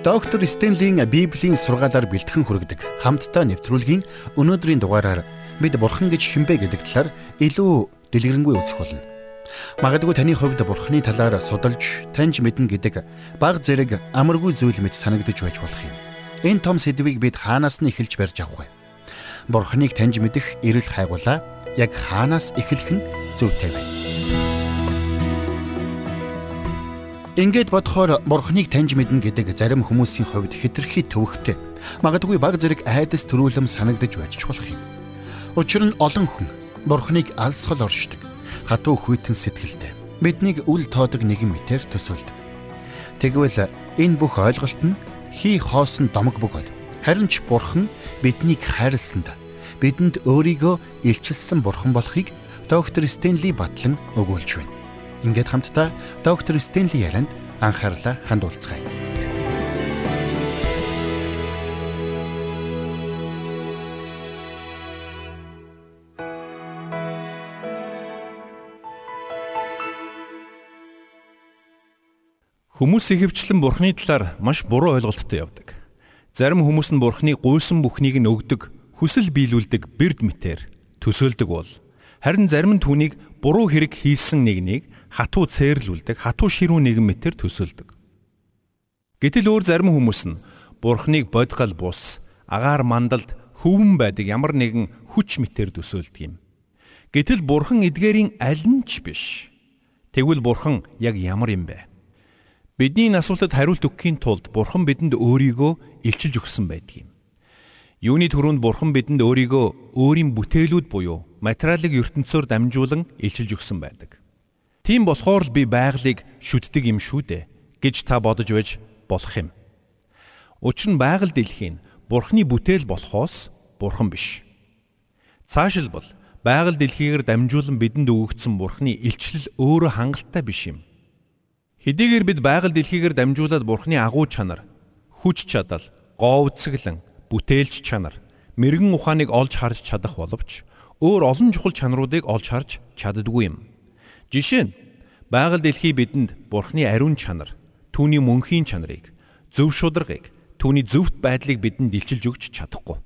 Доктор Стенлийн Библийн сургаалаар бэлтгэн хүргэдэг хамтдаа нэвтрүүлгийн өнөөдрийн дугаараар бид Бурхан гэж хинбэ гэдэг талаар илүү дэлгэрэнгүй үзэх болно. Магадгүй таны хувьд Бурханы талаар судалж, таньж мэднэ гэдэг баг зэрэг амаргүй зүйл мэт санагдаж байж болох юм. Энэ том сэдвийг бид хаанаас нь эхэлж барьж авах вэ? Бурханыг таньж мэдэх эрэл хайгуулаа яг хаанаас эхлэх нь зүйтэй вэ? Ингээд бодохоор бурхныг таньж мэднэ гэдэг зарим хүмүүсийн хувьд хэтэрхий төвөгтэй. Магадгүй баг зэрэг айдас төрүүлэм санагдаж байж болох юм. Учир нь олон хүн бурхныг алсгал оршдог. Хатуу хүйтэн сэтгэлтэй. Биднийг үл тоодог нэгэн мэтэр төсөөлдөг. Тэгвэл энэ бүх ойлголт нь хий хоосон домог бөгөөд харин ч бурхан биднийг хайрласанд бидэнд өөрийгөө илчилсэн бурхан болохыг доктор Стенли батлан өгүүлж байна. Ингээд хамтдаа доктор Стенли ярианд анхаарлаа хандуулцгаая. Хүмүүс ихэвчлэн бурхны талаар маш буруу ойлголттой явдаг. Зарим хүмүүс нь бурхны гуйсан бүхнийг нь өгдөг, хүсэл биелүүлдэг бэрд мэтэр төсөөлдөг бол харин зарим нь түүнийг буруу хэрэг хийсэн нэгнийг хатуу цээрлүүлдэг, хатуу ширүүн нэгэн мэтэр төсөөлдөг. Гэтэл өөр зарим хүмүүс нь Бурхныг бодгал бус, агаар мандалд хөвөн байдаг ямар нэгэн хүч мэтэр төсөөлдөг юм. Гэтэл Бурхан эдгээрийн аль нь ч биш. Тэгвэл Бурхан яг ямар юм бэ? Бидний асуултад хариулт өгөхийн тулд Бурхан бидэнд өөрийгөө илчилж өгсөн байдаг юм. Юуны төрөнд Бурхан бидэнд өөрийгөө өөрийн бүтээлүүд буюу материалын ертөнцөөр дамжуулан илчилж өгсөн байдаг. Тийм болохоор л би байгалыг шүтдэг юм шүү дээ гэж та бодож байж болох юм. Учир нь байгаль дэлхийн Бурхны бүтээл болохоос Бурхан биш. Цаашилбал байгаль дэлхийгээр дамжуулан бидэнд өгөгдсөн Бурхны илчлэл өөрөө хангалттай биш юм. Хэдийгээр бид байгаль дэлхийгээр дамжуулаад Бурхны агуу чанар, хүч чадал, говцөглөн, бүтээлч чанар, мэрэгэн ухааныг олж харж чадах боловч өөр олон чухал чанаруудыг олж харж чаддгүй юм. Жишээ нь байгаль дэлхий бидэнд Бурхны ариун чанар, түүний мөнхийн чанарыг, зөв шударгыг, түүний зөвхт байдлыг бидэнд илчилж өгч чадахгүй.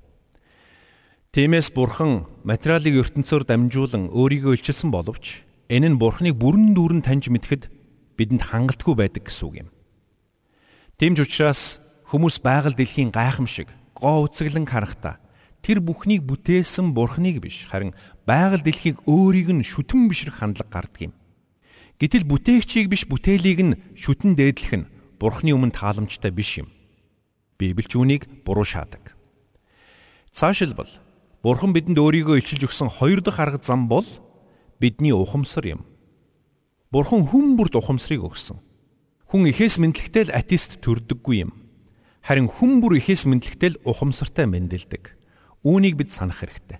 Тиймээс Бурхан материалын ертөнцөөр дамжуулан өөрийгөө илчилсэн боловч энэ нь Бурхныг бүрэн дүүрэн таньж мэдхэд бидэнд хангалтгүй байдаг гэсэн үг юм. Тэмж учраас хүмүүс байгаль дэлхийн гайхамшиг, гоо үцэглэн харахтаа тэр бүхнийг бүтээсэн Бурхныг биш харин байгаль дэлхийг өөрийг нь шүтэн бишрэх хандлага гардаг юм. Гэтэл бүтээгчийг биш бүтээлийг нь шүтэн дээдлэх нь Бурхны өмнө тааламжтай биш юм. Библич үүнийг буруу шаадаг. Цаашилбал Бурхан бидэнд өөрийгөө илчилж өгсөн хоёр дахь арга зам бол бидний ухамсар юм. Бурхан хүн бүрд ухамсарыг өгсөн. Хүн ихээс мэдлэгтэй л атеист төрдөггүй юм. Харин хүн бүр ихээс мэдлэгтэй л ухамсартай мэндэлдэг. Үүнийг бид санах хэрэгтэй.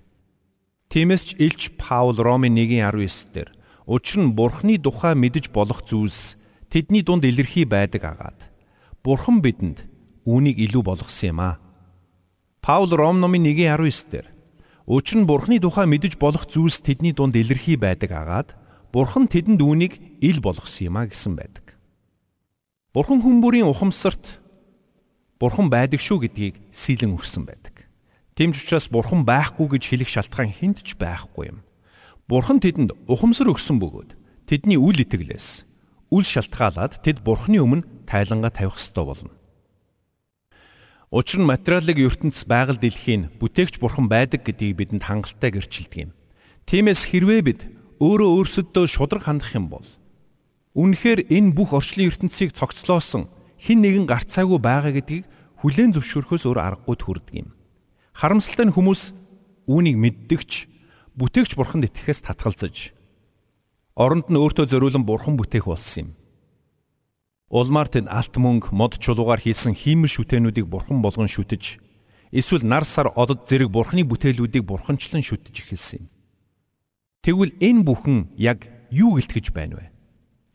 Тиймээс ч Илч Паул Ромын 1:19 дээр учир нь Бурхны тухай мэдэж болох зүйлс тэдний дунд илэрхий байдаг агаад Бурхан бидэнд үүнийг илүү болгосон юм а. Паул Ром номын 1:19 дээр учир нь Бурхны тухай мэдэж болох зүйлс тэдний дунд илэрхий байдаг агаад Бурхан тэдэнд үүнийг ил болгосон юм а гэсэн байдаг. Бурхан хүн бүрийн ухамсарт Бурхан байдаг шүү гэдгийг сийлэн өрсөн байдаг. Тэмч учраас бурхан байхгүй гэж хэлэх шалтгаан хүнд ч байхгүй юм. Бурхан тэдэнд ухамсар өгсөн бөгөөд тэдний үл итгэлээс үл шалтгаалаад тэд бурханы өмнө тайлангаа тавих ёстой болно. Учир нь материалын ертөнц байгаль дэлхийн бүтээгч бурхан байдаг гэдгийг бидэнд хангалттай гэрчилдэг юм. Тиймээс хэрвээ бид өөрөө өөрсөддөө шудраг хандах юм бол үнэхээр энэ бүх орчлын ертөнцийг цогцлоосон хин нэгэн гарцаагүй байгаа гэдгийг хүлээн зөвшөөрөхөөс өөр аргагүй төрдөг юм. Харамсалтай нь хүмүүс үүнийг мэддэгч бүтээгч бурханд итгэхээс татгалзаж оронд нь өөртөө зориулан бурхан бүтээх болсон юм. Улмаар тэнд алт мөнгө мод чулуугаар хийсэн хиймэл шүтэнүүдийг бурхан болгон шүтэж эсвэл нар сар одод зэрэг бурханы бүтээлүүдийг бурханчлан шүтэж эхэлсэн юм. Тэгвэл энэ бүхэн яг юу гэлтгэж байна вэ?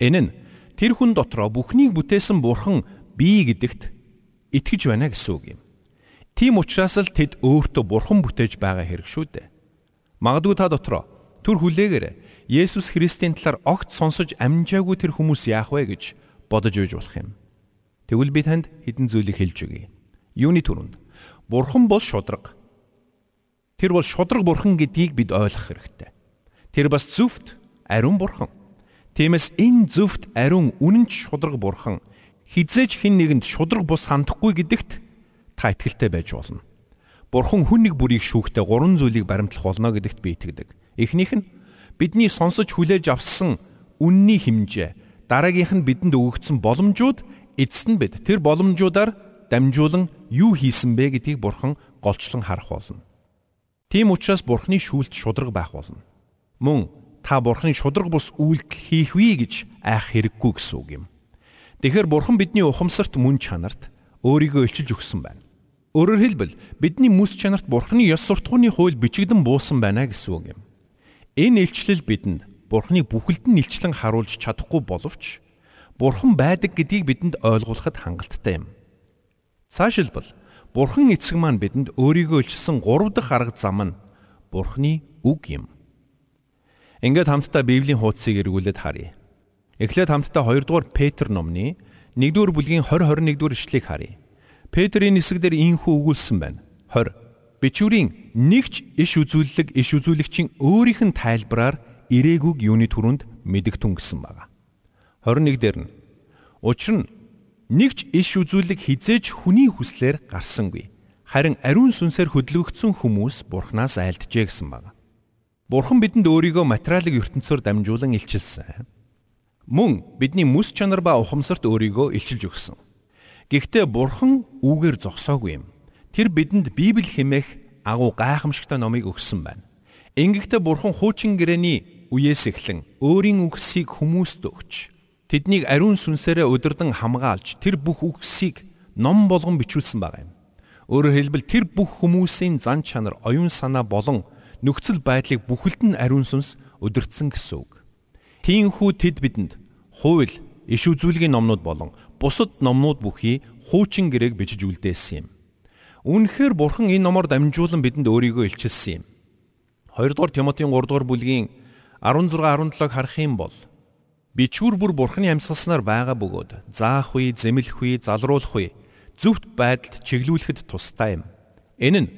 Энэ нь тэр хүн дотроо бүхнийг бүтээсэн бурхан бий гэдэгт итгэж байна гэсэн үг юм. Тийм учраас л тэд өөртөө бурхан бүтээж байгаа хэрэг шүү дээ. Магадгүй та дотроо түр хүлээгээрээ Есүс Христийн талаар огт сонсож амжаагүй тэр хүмүүс яах вэ гэж бодож үйж болох юм. Тэгвэл би танд хэдэн зүйлийг хэлж өгье. Юуны түрүүнд Бурхан бол шудраг. Тэр бол шудраг бурхан гэдгийг бид ойлгох хэрэгтэй. Тэр бас зөвхт ариун бурхан. Тиймээс энэ зөвхт ариун үнэнч шудраг бурхан хизээж хэн нэгэнд шудраг бус хандахгүй гэдэгт та итгэлтэй байж болно. Бурхан хүн нэг бүрийг шүүхтээ гурван зүйлийг баримтлах болно гэдэгт би итгэдэг. Эхнийх нь бидний сонсож хүлээж авсан үнний хэмжээ, дараагийнх нь бидэнд өгөгдсөн боломжууд, эцэст нь бид тэр боломжуудаар дамжуулан юу хийсэн бэ гэдгийг бурхан голчлон харах болно. Тийм учраас бурхны шүүлт шудраг байх болно. Мөн та бурхны шудраг бус үйлдэл хийх вэ гэж айх хэрэггүй гэсэн үг юм. Тэгэхээр бурхан бидний ухамсарт мөн чанарт өөрийгөө илчилж өгсөн байна. Өөрөөр хэлбэл бидний мэс чанарт бурхны ёс суртахууны хууль бичигдэн буусан байна гэсэн үг юм. Энэ илчлэл бидэнд бурхны бүхэлд нь илчлэн харуулж чадахгүй боловч бурхан байдаг гэдгийг бидэнд ойлгуулахад хангалттай юм. Цаашилбал Бурхан эцэг маань бидэнд өөрийгөө илчилсэн 3 дахь арга зам нь Бурханы үг юм. Ингээд хамтдаа Библийн хуудсыг эргүүлээд харъя. Эхлээд хамтдаа 2 дугаар Петр номны 1 дугаар бүлгийн 20 21 дугаар ишлэгийг харъя. Петрийн хэсэгдэр ийхүү өгүүлсэн байна. 20 Бичвэрийн нэгч иш үзүүлэлэг иш үзүүлэгчийн өөрийнх нь тайлбараар ирээгүйг юуны түрүүнд мэдгтүн гэсэн байна. 21 дээр нь Учир нь Нэгч иш үзүүлэг хизээж хүний хүслээр гарсангүй. Харин ариун сүнсээр хөдөлгөгдсөн хүмүүс Бурханаас айлджээ гэсэн байна. Бурхан бидэнд өөрийгөө материалын ертөнцөөр дамжуулан илчилсэн. Мөн бидний мэс чанар ба ухамсарт өөрийгөө илчилж өгсөн. Гэхдээ Бурхан үүгээр зогсоогүй юм. Тэр бидэнд Библи хэмээх агуу гайхамшигтай номыг өгсөн байна. Ингэхдээ Бурхан хуучин гэрээний үеэс эхлэн өөрийн үгсийг хүмүүст өгч Тэднийг ариун сүнсээрээ удирдан хамгаалж тэр бүх үгсийг ном болгон бичүүлсэн байгаа юм. Өөрөөр хэлбэл тэр бүх хүмүүсийн зан чанар, оюун санаа болон нөхцөл байдлыг бүхэлд нь ариун сүнс удирдсан гэсэн үг. Тиймээс тэд бидэнд хууль, иш үзүүлгийн номнууд болон бусад номнууд бүхий хуучин гэрээг бичиж үлдээсэн юм. Үүнхээр Бурхан энэ номоор дамжуулан бидэнд өөрийгөө илчилсэн юм. 2 дугаар Тимотийн 3 дугаар бүлгийн 16 17-г харах юм бол Бичвэр бүр бурхны амьсгалснаар байгаа бөгөөд заах үе, зэмлэх үе, залруулах үе зөвхт байдалд чиглүүлэхэд тустай юм. Энэ нь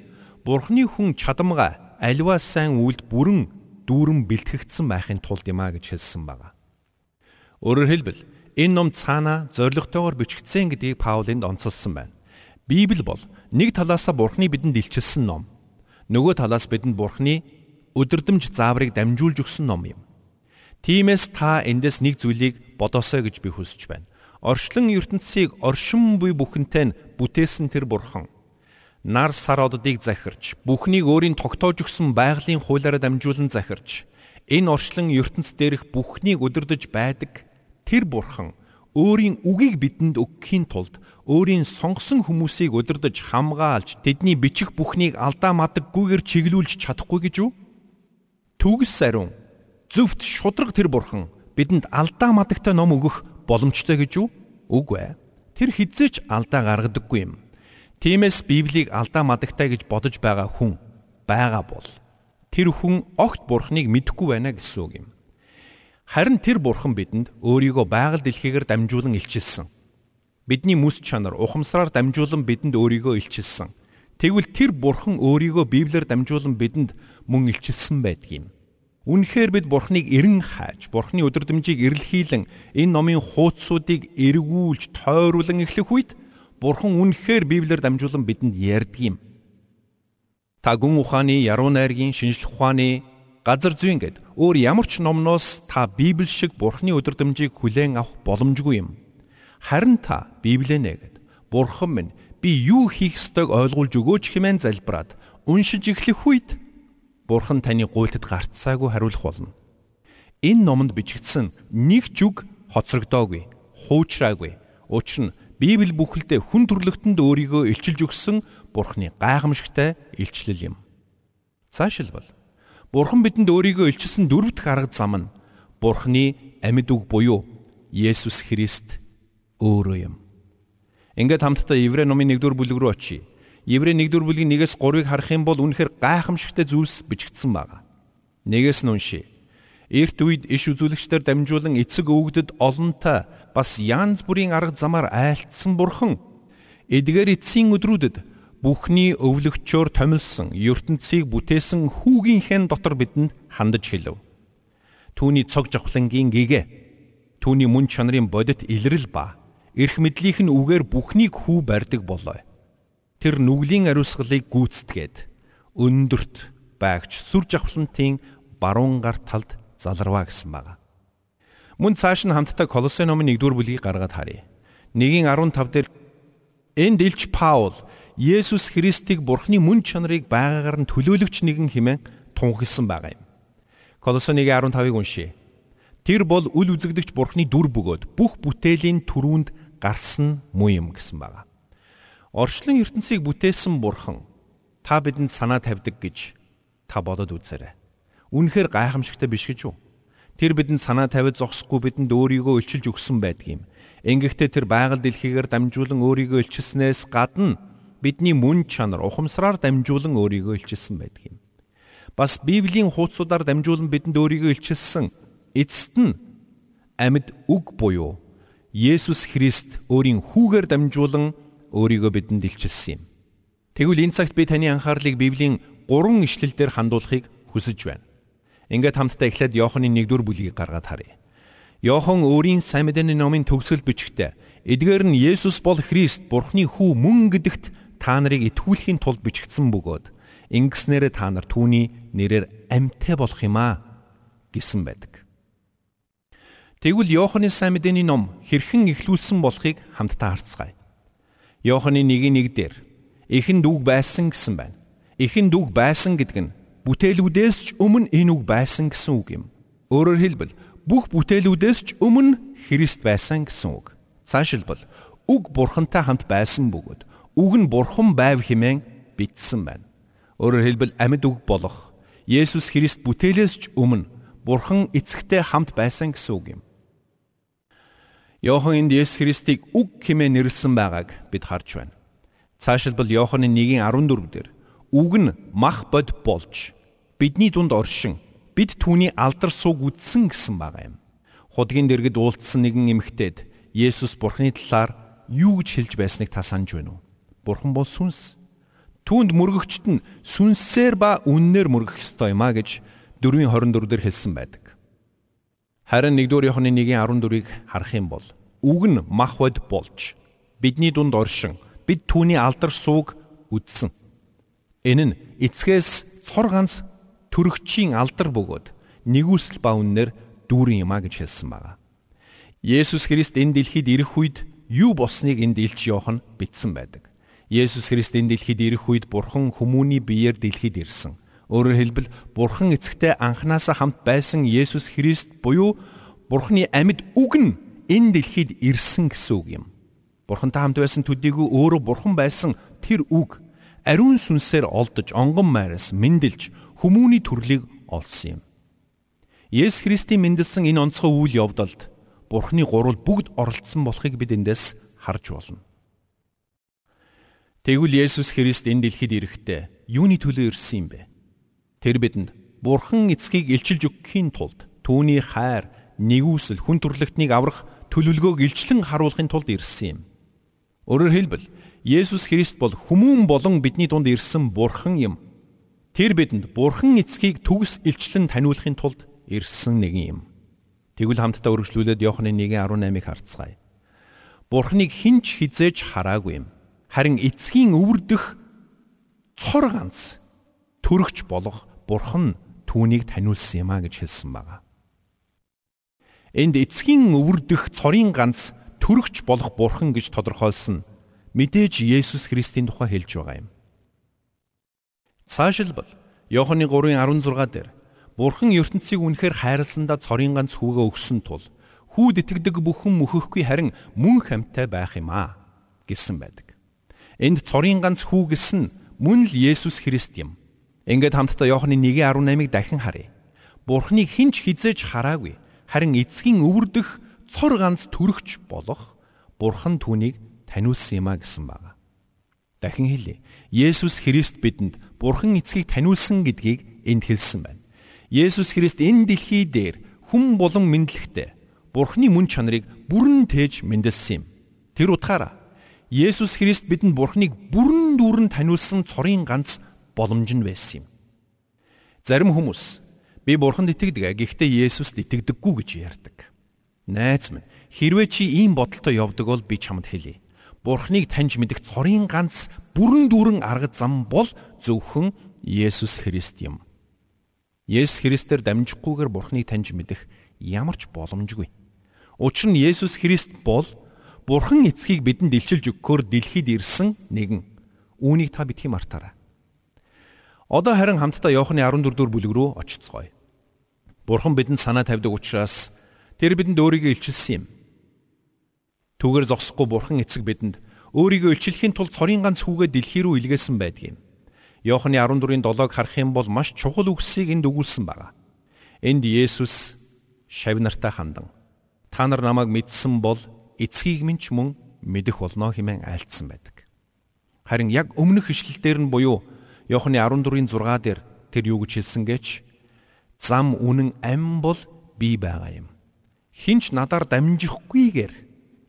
бурхны хүн чадамга альва сайн үйлд бүрэн дүүрэн бэлтгэгдсэн байхын тулд юм а гэж хэлсэн байна. Өөрөөр хэлбэл энэ ном цаана зоригтойгоор бичигдсэн гэдгийг Паулинд онцолсон байна. Библи бол нэг талаасаа бурхны бидэнд илчилсэн ном. Нөгөө талаас бидэнд бурхны өдөрдмж зааврыг дамжуулж өгсөн ном юм. Тиймээс та эндээс нэг зүйлийг бодосоо гэж би хүсэж байна. Орчлон ертөнцийг оршин буй бүхэнтэй нь бүтээсэн тэр бурхан нар сар оддыг захирч бүхнийг өөрийн тогтоож өгсөн байгалийн хуулиараа дамжуулан захирч энэ орчлон ертөнц дээрх бүхнийг өдөрдөж байдаг тэр бурхан өөрийн үгийг бидэнд өгөхийн тулд өөрийн сонгосон хүмүүсийг өдөрдөж хамгаалж тэдний бичих бүхнийг алдаа мадаггүйгээр чиглүүлж чадахгүй гэж юу? Түгс ариун зөвхт шудраг тэр бурхан бидэнд алдаа мадагтай ном өгөх боломжтой гэж юу? Үгүй ээ. Тэр хизээч алдаа гаргадаггүй юм. Тиймээс Библийг алдаа мадагтай гэж бодож байгаа хүн байгаа бол тэр хүн огт бурхныг мэдэхгүй байна гэсэн үг юм. Харин тэр бурхан бидэнд өөрийгөө байгаль дэлхийгээр дамжуулан илчилсэн. Бидний мэс чанар ухамсараар дамжуулан бидэнд өөрийгөө илчилсэн. Тэгвэл тэр бурхан өөрийгөө Библиэр дамжуулан бидэнд мөн илчилсэн байдгийм. Үнэхээр бид Бурхныг эрен хайж, Бурхны өдөрдмжийг эрэлхийлэн энэ номын хуудсуудыг эргүүлж, тойруулан эхлэх үед Бурхан үнэхээр Библиэр дамжуулан бидэнд ярьдаг юм. Та гүн ухааны, яруу найргийн, шинжлэх ухааны, газар зүйн гэд өөр ямар ч номноос та Библи шиг Бурхны өдөрдмжийг хүлээн авах боломжгүй юм. Харин та Библиэнэ гэд Бурхан минь би юу хийх ёстойг ойлгуулж өгөөч хэмээн залбираад уншиж эхлэх үед Бурхан таны гуйлтад гарцсаагүй хариулах болно. Энэ номонд бичигдсэн нэг ч үг хоцрогдоогүй, хуучраагүй. Учир нь Библи бүхэлдээ хүн төрлөختөнд өөрийгөө илчилж өгсөн Бурханы гайхамшигтай илчлэл юм. Цаашилбал Бурхан бидэнд өөрийгөө илчилсэн дөрөв дэх арга зам нь Бурханы амьд үг буюу Есүс Христ өөрөө юм. Ингээд хамтдаа Еврей номын 1-р бүлэг рүү очие. Еврей 1-р бүлгийн 1-ээс 3-ыг харах юм бол үнэхээр гайхамшигтай зүйлс бичигдсэн байна. Нэгээс нь уншия. Эрт үед иш үзүүлэгчдэр дамжуулан эцэг өвгдөд олонтой бас янз бүрийн арга замаар айлтсан бурхан эдгээр эцсийн өдрүүдэд бүхний өвлөгчөөр томилсон ертөнцийг бүтээсэн хүүгийнхээ дотор бидэнд хандаж хэлв. Түүний цог жавхлангийн гэгэ түүний мөн чанарын бодит илрэл ба эрх мэдлийнх нь үгээр бүхнийг хүү барьдаг болоо. Тэр нүглийн ариусгалыг гүйцэтгээд өндөрт байгч сүр жавхлантын баруун гар талд заларваа гэсэн байна. Мөн цааш нь хамтдаа Колосе номын 1-р бүлгийг гаргаад харъя. 1:15 дээр энд илч Паул Есүс Христийг Бурхны мөн чанарыг байгаагаар нь төлөөлөгч нэгэн хэмээн тунхагласан байгаа юм. Колосе 1:15-ыг уншъя. Тэр бол үл үзэгдэгч Бурхны дүр бөгөөд бүх бүтээлийн түрүүнд гарсан муу юм гэсэн байна. Орчлон ертөнцийг бүтээсэн Бурхан та бидэнд санаа тавьдаг гэж та бодод үзээрэй. Үнэхээр гайхамшигтай биш гэж юу? Тэр бидэнд санаа тавиад зогсохгүй бидэнд өөрийгөө өлчилж өгсөн байдгийм. Ингэхдээ тэр байгаль дэлхийгээр дамжуулан өөрийгөө өлчилснээс гадна бидний мөн чанар ухамсараар дамжуулан өөрийгөө өлчилсөн байдгийм. Бас Библийн хуудасуудаар дамжуулан бидэнд өөрийгөө өлчилсөн эцэст нь амьд үг буюу Есүс Христ өөрийн хүүгээр дамжуулан өөрийгөө бидэнд илчилсэн юм. Тэгвэл энэ цагт би таны анхаарлыг Библийн гурван ишлэлээр хандуулахыг хүсэж байна. Ингээд хамтдаа эхлээд Иоханы 1-р бүлгийг гаргаад харъя. Иохан өөрийн сайн мэдээний номын төгсгөл бичгтээ эдгээр нь Есүс бол Христ, Бурхны хүү мөн гэдэгт та нарыг итгүүлэхийн тулд бичигдсэн бөгөөд ингэснээр та нар түүний нэрээр амьтаа болох юм аа гэсэн байдаг. Тэгвэл Иоханы сайн мэдээний ном хэрхэн ихлүүлсэн болохыг хамтдаа харцгаая. Иоханы 1:1 дээр эхэнд үг байсан гэсэн байна. Эхэнд үг байсан гэдэг нь бүтээлүүдээс ч өмнө энэ үг байсан гэсэн үг юм. Өөрөөр хэлбэл бүх бүтээлүүдээс ч өмнө Христ байсан гэсэн үг. Цаашилбал үг бурхантай хамт байсан бөгөөд үг нь бурхан байв хэмээн бичсэн байна. Өөрөөр хэлбэл амьд үг болох Есүс Христ бүтээлээс ч өмнө бурхан эцэгтэй хамт байсан гэсэн үг юм. Йохан энд Есүс Христийг үг хэмээн нэрлсэн байгааг бид харж байна. Цаашилбал Йоханы 1:14 дээр үг нь мах бод болж бидний дунд оршин бид түүний алдар суг үдсэн гэсэн байгаа юм. Худгийн дэргэд уулзсан нэгэн эмэгтэйд Есүс Бурхны талаар юу гэж хэлж байсныг та санаж байна уу? Бурхан бол сүнс. Түүнд мөргөгчт нь сүнсээр ба үннээр мөргөх ёстой юм а гэж 4:24 дээр хэлсэн байдаг. Харин 1-р Иохны 1:14-ийг харах юм бол үг нь мах бод болж бидний дунд оршин бид түүний алдар сууг үдсэн Энэ нь эцгээс цор ганц төрөгчийн алдар бөгөөд нэгүсэл ба үннээр дүүрэн юмаа гэж хэлсэн байна. Есүс Христ энэ дэлхийд ирэх үед юу болсныг энд илч Иохан бичсэн байдаг. Есүс Христ энэ дэлхийд ирэх үед Бурхан хүмүүний биеэр дэлхийд ирсэн. Өөрөөр хэлбэл Бурхан эцэгтэй анханасаа хамт байсан Есүс Христ буюу Бурханы амьд үг нь энэ дэлхийд ирсэн гэсэн үг юм. Бурхантай хамт байсан төдийгүй өөрөө Бурхан байсан тэр үг ариун сүнсээр олдож онгон майраас мэндэлж хүмүүний төрлийг олсон юм. Есүс Христийн мэндэлсэн энэ онцгой үйл явдалд Бурхны гурвал бүгд оролцсон болохыг бид эндээс харж болно. Тэгвэл Есүс Христ энэ дэлхийд ирэхдээ юуны төлөө ирсэн юм бэ? Тэр бидэнд Бурхан эцгийг илчилж өгөхийн тулд түүний хайр, нэгүсэл, хүн төрлөختнийг аврах төлөвлөгөөг илчлэн харуулахын тулд ирсэн юм. Өөрөөр хэлбэл Есүс Христ бол хүмүүн болон бидний дунд ирсэн бурхан юм. Тэр бидэнд бурхан эцгийг төгс илчлэн таниулахын тулд ирсэн нэгэн юм. Тэгвэл хамтдаа үргэлжлүүлээд Иохны 1:18-ыг харцгаая. Бурханыг хинч хизээж хараагүй юм. Харин эцгийн өвөрдөх цор ганц төрөгч болох бурхан түүнийг таниулсан юм а гэж хэлсэн байна. Энд эцгийн өвөрдөх цорын ганц төрөгч болох бурхан гэж тодорхойлсон мэдээж Есүс Христийн тухай хэлж байгаа юм. Цаашилбал Иоханны 3:16 дээр Бурхан ертөнцийг үнэхээр хайрласандаа цорын ганц хүүгээ өгсөн тул хүүд итгэдэг бүхэн мөхөхгүй харин мөн хамтай байх юм аа гэсэн байдаг. Энд цорын ганц хүү гэсэн мөн л Есүс Христ юм. Ингээд хамтдаа Иоханны 1:18-ыг дахин харъя. Бурхныг хинч хизээж хараагүй. Харин эцгийн өвөрдөх цор ганц төрөгч болох Бурхан түүнийг таниулсан юм а гэсэн байна. Дахин хэлье. Есүс Христ бидэнд Бурхан эцгийг таниулсан гэдгийг энд хэлсэн байна. Есүс Христ энэ дэлхий дээр хүн болон мэдлэгтэй Бурхны мөн чанарыг бүрэн тээж мэндэлсэн юм. Тэр утгаараа Есүс Христ бидэнд Бурхныг бүрэн дүүрэн таниулсан цорын ганц боломж нь байсан юм. Зарим хүмүүс би Бурханд итгэдэг гэхдээ Есүст итгэдэггүй гэж ярьдаг. Найз минь хэрвээ чи ийм бодолтой явдаг бол би чамд хэлье. Бурхныг таньж мэдэх цорын ганц бүрэн дүүрэн арга зам бол зөвхөн Есүс Христ юм. Есүс Христээр дамжихгүйгээр Бурхныг таньж мэдэх ямар ч боломжгүй. Учир нь Есүс Христ бол Бурхан эцгийг бидэнд илчилж өгөхөөр дэлхийд ирсэн нэгэн. Үүнийг та битгий мартаарай. Одоо харин хамтдаа Иохны 14 дугаар бүлэг рүү очицгоё. Бурхан бидэнд санаа тавьдаг учраас тэр бидэнд өөрийгөө илчилсэн юм. Түүгээр зогсохгүй Бурхан эцэг бидэнд өөрийгөө илчлэхийн тулд цорын ганц хүүгээ дэлхий рүү илгээсэн байдаг юм. Иохны 14-ийн 7-ыг харах юм бол маш чухал үгсийг энд өгүүлсэн байна. Энд Есүс шавнартай хандан та нар намайг мэдсэн бол эцгийг минь ч мөн мэдэх болно хэмээн айлтсан байдаг. Харин яг өмнөх ишлэлдэр нь буюу Иохны 14-ийн 6 дээр тэр юу гэж хэлсэн гэж зам үнэн ам бол би байгаа юм. Хинч надаар дамжихгүйгээр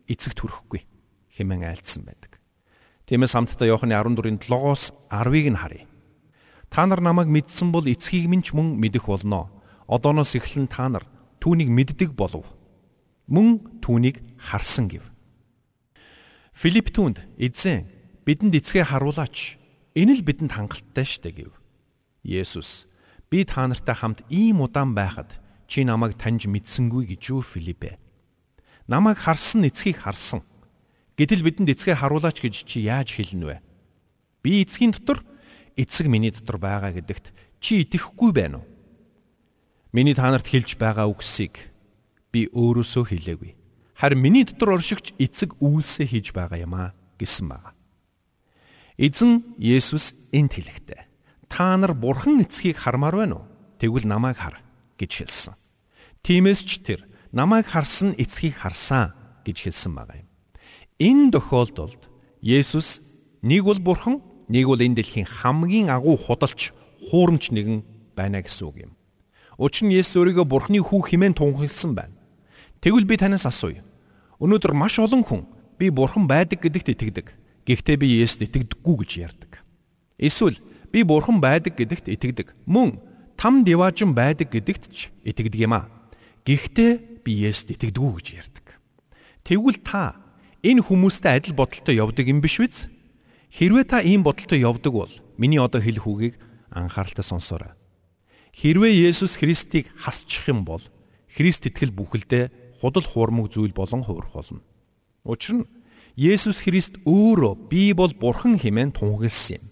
эцэгт хүрэхгүй хэмээн айлтсан байдаг. Тиймээс хамтдаа Иохны 14-ийн 7-оос 10-ыг нь харъя. Та нар намайг мэдсэн бол эцгийг минь ч мөн мэдэх болно. Одооноос эхлэн та нар түүнийг мэддэг болов мөн түүнийг харсан гэв. Филипп түнд эзэн бидэнд эцгээ харуулаач. Энэ л бидэнд хангалттай штэ гэв. Есүс би та нартай хамт ийм удаан байхад чи намайг таньж мэдсэнгүй гэж юу Филиппэ. Намайг харсан эцгийг харсан. Гэтэл бидэнд эцгээ харуулаач гэж чи яаж хэлнэ вэ? Би эцгийн дотор эцэг миний дотор байгаа гэдэгт чи итгэхгүй байна уу? Миний та нарт хэлж байгаа үгсийг би өөрөөсөө хэлээгүй. Харин миний дотор оршигч эцэг үйлсээ хийж байгаа юм а гэсэн байна. Эзэн Есүс энд хэлэхдээ та нар бурхан эцгийг хармаар байна уу? Тэгвэл намайг хар гэж хэлсэн. Тиймээс ч тэр намайг харсан эцгийг харсан гэж хэлсэн байгаа юм. Энэ тохиолдолд Есүс нэг бол бурхан, нэг бол энэ дэлхийн хамгийн агуу худалч, хуурамч нэгэн байна гэсэн үг юм. Учир нь Есүс өөрийгөө бурхны хүү хэмээн тунхагласан байна. Тэгвэл би танаас асууя. Өнөөдөр маш олон хүн би бурхан байдаг гэдэгт итгэдэг. Гэхдээ би Есүст итгэдэггүй гэж ярьдаг. Эсвэл би бурхан байдаг гэдэгт итгэдэг. Мөн там диваажин байдаг гэдэгт ч итгэдэг юм аа. Гэхдээ би Есүст итгэдэггүй гэж ярьдаг. Тэгвэл та энэ хүмүүстэй адил бодолтой явдаг юм биш үү? Хэрвээ та ийм бодолтой явдаг бол миний одоо хэлэх үгийг анхааралтай сонсоорой. Хэрвээ Есүс Христийг хасчих юм бол Христ итгэл бүхэлдээ худал хуурмаг зүйл болон хувирах болно. Учир нь Есүс Христ өөрөө би бол бурхан хэмээн тунхагласан юм.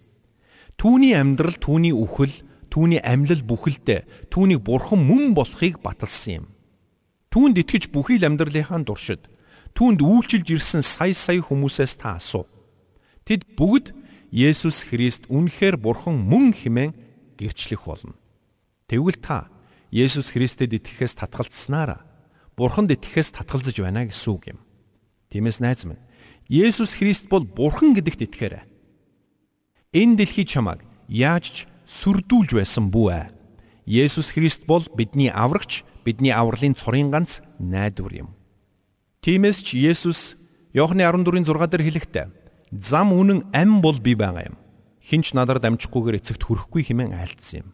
Түүний амьдрал, түүний үхэл, түүний амьлал бүхэлдээ түүнийг бурхан мөн болохыг баталсан юм. Түүнд итгэж бүхий л амьдралынхаа дуршид түүнд үйлчилж ирсэн сая сая хүмүүсээс та асуу. Тэд бүгд Есүс Христ үнэхээр бурхан мөн хэмээн гэрчлэх болно. Тэгвэл та Есүс Христэд итгэхээс татгалцсанаараа Бурханд итгэхээс татгалзаж байна гэсэн үг юм. Тиймээс найз минь Есүс Христ бол Бурхан гэдэгт итгэхээрэй. Энэ дэлхий чамайг яаж ч сүрдүүлж байсан бүү ээ. Есүс Христ бол бидний аврагч, бидний авралын цорын ганц найдвар юм. Тиймээс ч Есүс Иохны 14-ийн 6 дээр хэлэхдээ зам үнэн ам бол би байгаа юм. Хинч надаар дамжихгүйгээр эцэгт хүрэхгүй хэмээн айлдсан юм.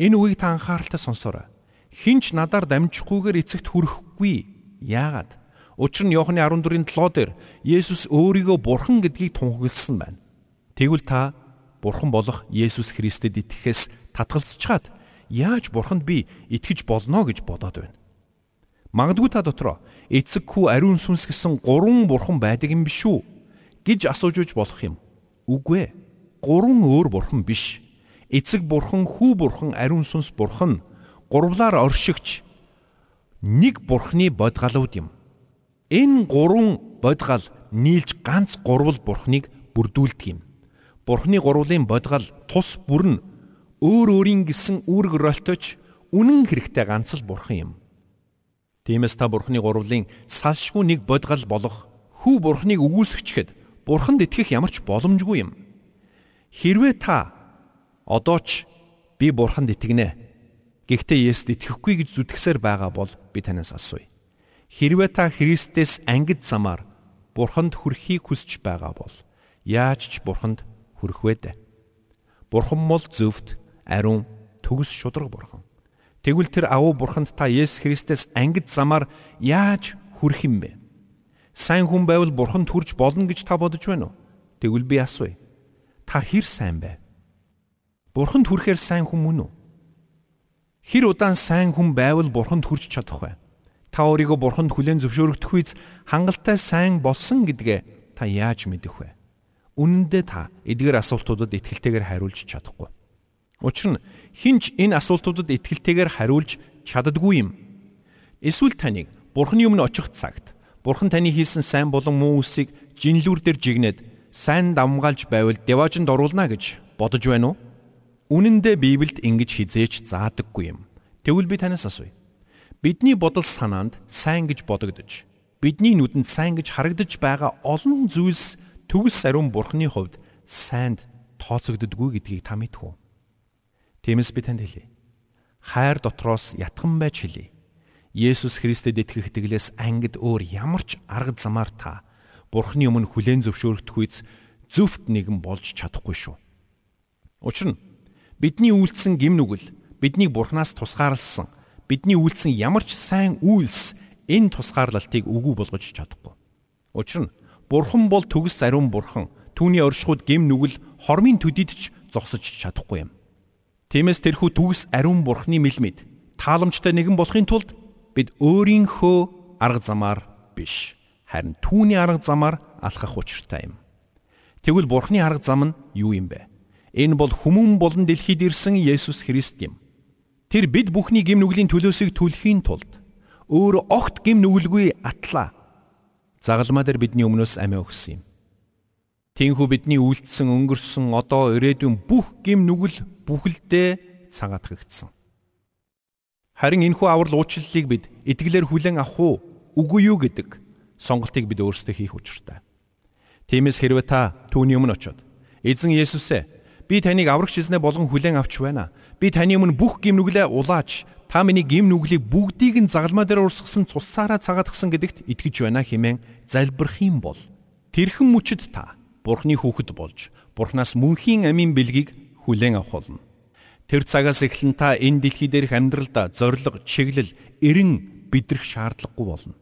Энэ үгийг та анхааралтай сонсоорой хинч надаар дамжихгүйгээр эцэгт хүрэхгүй. Яагаад? Учир нь Иохны 14-ийн 7 дээр Есүс өөрийгөө бурхан гэдгийг тунхагласан байна. Тэгвэл та бурхан болох Есүс Христэд итгэхээс татгалзчихад яаж бурханд би итгэж болно гэж бодоод байна. Магадгүй та дотроо эцэг хүү ариун сүнс гэсэн гурван бурхан байдаг юм биш үү гэж асууж үж болох юм. Үгүй ээ. Гурван өөр бурхан биш. Эцэг бурхан, хүү бурхан, ариун сүнс бурхан гурвлаар оршигч нэг бурхны бодгалууд юм. Энэ гурван бодгал нийлж ганц гурвал бурхныг бүрдүүлдэг юм. Бурхны гурвлын бодгал тус бүр нь өөр өөрийн гисэн үүрэг ролточ үнэн хэрэгтэй ганц л бурхан юм. Тиймээс та бурхны гурвлын салшгүй нэг бодгал болох хүү бурхныг өгүүлсгчэхэд бурханд итгэх ямар ч боломжгүй юм. Хэрвээ та одоо ч би бурханд итгэнэ Гэхдээ Есүст итгэхгүй гэж зүтгэсээр байгаа бол би танаас асууя. Хэрвээ та Христэс ангид замаар Бурханд хүрэхийг хүсэж байгаа бол яаж ч Бурханд хүрэх вэ дээ? Бурхан бол зөвхт, ариун, төгс шудраг Бурхан. Тэгвэл тэр авуу Бурханд та Есүс Христэс ангид замаар яаж хүрэх юм бэ? Сайн хүн байвал Бурханд хүрч болно гэж та бодож байна уу? Тэгвэл би асууя. Та хэр сайн бэ? Бурханд хүрэхээр сайн хүн мөн үү? Хэр удаан сайн хүн байвал бурханд хүрч чадах вэ? Та өөрийгөө бурханд хүлээн зөвшөөрөгдөх үйс хангалттай сайн болсон гэдгээ та яаж мэдэх вэ? Үнэн дээр та эдгээр асуултуудад итгэлтэйгээр хариулж чадахгүй. Учир нь хинч энэ асуултуудад итгэлтэйгээр хариулж чаддаггүй юм. Эсвэл таныг бурханы өмнө очих цагт бурхан таны хийсэн сайн болон муу үсийг жинлүүр дээр жигнээд сайн давмгаалж байвал деважинд оруулна гэж бодож байна уу? Үнэн дээр Библиэд ингэж хизээч заадаггүй юм. Тэгвэл би танаас асууя. Бидний бодол санаанд сайн гэж бодогдож, бидний нүдэнд сайн гэж харагдаж байгаа олон зүйлс төгс ариун бурхны хувьд сайнд тооцогддоггүй гэдгийг та мэдэх үү? Тиймээс би танд хэлье. Хайр дотроос ятхан байж хэлье. Есүс Христэд итгэх итгэлээс ангид өөр ямар ч арга замаар та Бурхны өмнө хүлээн зөвшөөрөх үйс зөвхт нэгэн болж чадахгүй шүү. Учир нь Бидний үйлдсэн гим нүгэл биднийг Бурханаас тусгаарлсан. Бидний үйлдсэн ямар ч сайн үйлс энэ тусгаарлалтыг үгүй болгож чадахгүй. Учир нь Бурхан бол төгс ариун Бурхан. Түүний оршихуйд гим нүгэл хормын төдийд ч зогсож чадахгүй юм. Тиймээс тэрхүү төгс ариун Бурханы мэлмэд тааламжтай нэгэн болохын тулд бид өөрийнхөө арга замаар биш харин түүний арга замаар алхах учиртай юм. Тэгвэл Бурханы арга зам нь юу юм бэ? Энэ бол хүмүүн болон дэлхийд ирсэн Есүс Христ юм. Тэр бид бүхний гим нүглийн төлөөсийг түлхийн тулд өөр огт гим нүгэлгүй атлаа. Загалмаа дээр бидний өмнөөс амиа өгсөн юм. Тинхүү бидний үйлдэлсэн өнгөрсөн одоо ирээдүйн бүх гим нүгэл бүхэлдээ цагаатгагдсан. Харин энэхүү аврал уучлалыг бид итгэлээр хүлээн авах уу, үгүй юу гэдэг сонголтыг бид өөрсдөө хийх учиртай. Тиймээс хэрвээ та түүний өмнө очиод эзэн Есүсээ Би таныг аврагч эзнээ болгон хүлээн авч байна. Би таны өмнө бүх гим нүглээ улаач та миний гим нүглийг бүгдийг нь загалмаа дээр урсгасан цусаараа цагаатгсан гэдэгт итгэж байна хэмээн залбирх юм бол тэрхэн мөчөд та Бурхны хүүхэд болж Бурхнаас мөнхийн амийн бэлгийг хүлээн авах болно. Тэр цагаас эхлэн та энэ дэлхий дээрх амьдралдаа зориг, чиглэл, эрен бидрэх шаардлагагүй болно.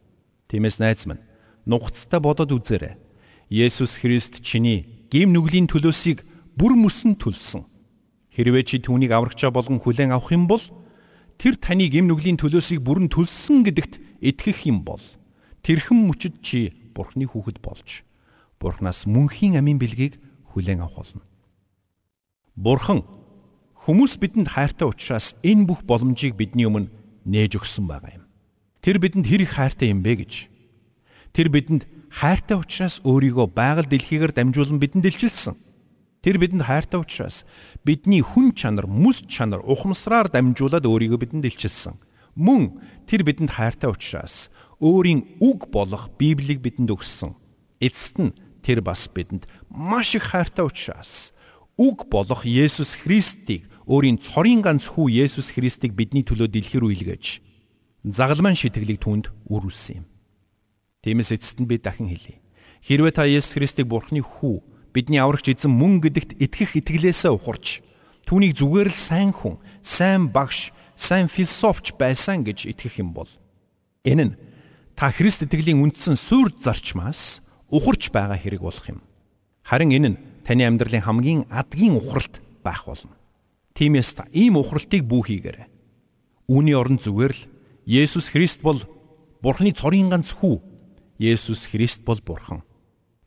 Тиймээс найз минь нухацтай бодоод үзээрэй. Есүс Христ чиний гим нүглийн төлөөсийг бүр мөсөн төлсөн. Хэрвээ чи түүнийг аврагчаа болгон хүлээн авах юм бол тэр таны гим нүглийн төлөөсийг бүрэн төлсөн гэдэгт итгэх юм бол тэрхэн мөчөд чи Бурхны хүүхэд болж Бурхнаас мөнхийн амийн бэлгийг хүлээн авах болно. Бурхан хүмүүс бидэнд хайртай учраас энэ бүх боломжийг бидний өмнө нээж өгсөн байгаа юм. Тэр бидэнд хэр их хайртай юм бэ гэж. Тэр бидэнд хайртай учраас өөрийгөө байгаль дэлхийгээр дамжуулан бидэнд илчилсэн. Тэр бидэнд хайртай учраас бидний хүн чанар, мэс чанар ухамсараар дамжуулаад өөрийгөө бидэнд илчилсэн. Мөн тэр бидэнд хайртай учраас өөрийн үг болох Библийг бидэнд өгсөн. Эцэст нь тэр бас бидэнд маш их хайртай учраас үг болох Есүс Христийг өөрийн цорын ганц хүү Есүс Христийг бидний төлөө дэлхий рүү илгээж загалмайн шитгэлийг түнд үрүүлсэн юм. Тиймээс эцэст нь би дахин хэлье. Хэрвээ та Есүс Христийг Бурхны хүү бидний аврагч эзэн мөн гэдэгт итгэх итгэлээсээ ухарч түүнийг зүгээр л сайн хүн, сайн багш, сайн философч байсан гэж итгэх юм бол энэ нь та Христ итгэлийн үндсэн сүр зарчмаас ухарч байгаа хэрэг болох юм. Харин энэ нь таны амьдралын хамгийн адгийн ухралт байх болно. Тиймээс та ийм ухралтыг бүү хийгээрэй. Үүний оронд зүгээр л Есүс Христ бол Бурхны цорын ганц хүү. Есүс Христ бол Бурхан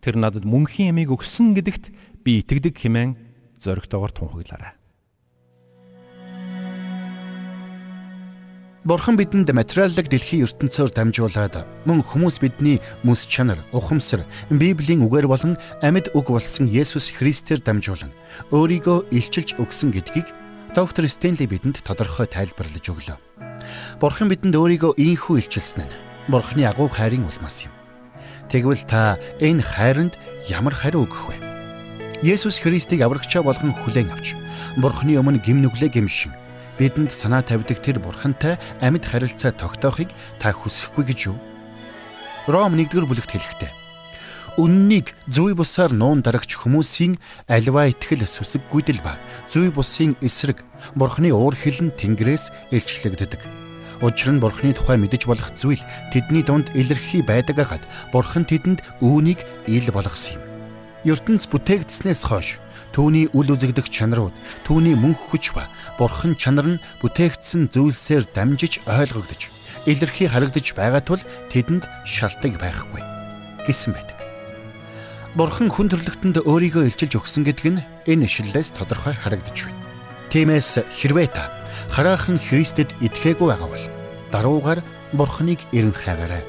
тэр надад мөнхийн ямиг өгсөн гэдэгт би итгэдэг хэмээн зоригтойгоор тунхаглаарай. Бурхан бидэнд материаллык дэлхийн ертөнцөөр дамжуулаад мөн хүмүүс бидний мэс чанар, ухамсар, Библийн үгээр болон амьд үг болсон Есүс Христээр дамжуулан өөрийгөө илчилж өгсөн гэдгийг доктор Стенли бидэнд тодорхой тайлбарлаж өглөө. Бурхан бидэнд өөрийгөө ийхүү илчилсэн нь Бурханы агуу хайрын улмаас юм. Тэгвэл та энэ хайранд ямар хариу өгөх вэ? Есүс Христийг аврагчаа болгон хүлээн авч Бурхны өмнө гим нүглээ гимшин бидэнд санаа тавьдаг тэр бурхантай амьд харилцаа тогтоохыг та хүсэхгүй гэж юу? Ром 1-р бүлэгт хэлэхдээ Үннийг зүй бусаар нуун дарагч хүмүүсийн альва итгэл сүсэггүйдэл ба зүй бусын эсрэг бурхны уур хилэн тэнгэрээс илчлэгддэг. Учир нь бурхны тухай мэдэж болох зүйл тэдний дунд илэрхий байдаг хаад бурхан тэдэнд үүнийг ил болгосон юм. ертөнц бүтээгдснээс хойш түүний үл үзэгдэх чанарууд, түүний мөнх хүч ба бурхан чанар нь бүтээгдсэн зүйлсээр дамжиж ойлгогдож, илэрхий харагдаж байгаа тул тэдэнд шалтгаан байхгүй гэсэн байдаг. Бурхан хүн төрлөختөнд өөрийгөө илчилж өгсөн гэдэг нь энэ ишлэлээс тодорхой харагдаж байна. Тиймээс хэрвээ та хараахан Христэд итгээгүй байгаа бол даруугаар Бурханыг эрен хайгаарай.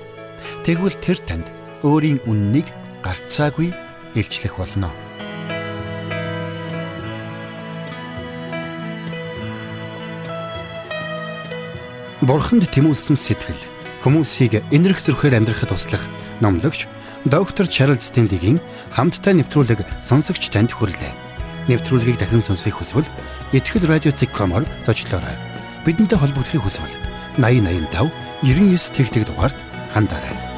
Тэгвэл тэр танд өөрийн үннийг гарцаагүй илчлэх болно. Бурханд тэмүүлсэн сэтгэл хүмүүсийг энэрх зөрхөөр амьдрахад туслах номлогч доктор Чарлз Стенлигийн хамттай нэвтрүүлэг сонсогч танд хүрлээ. Нэвтрүүлгийг дахин сонсохыг хүсвэл ихтгэл радиоцик.com-оор зочлоорой. Бидэнтэй холбогдохыг хүсвэл 8085 99 тэгтэг дугаард хандаарай.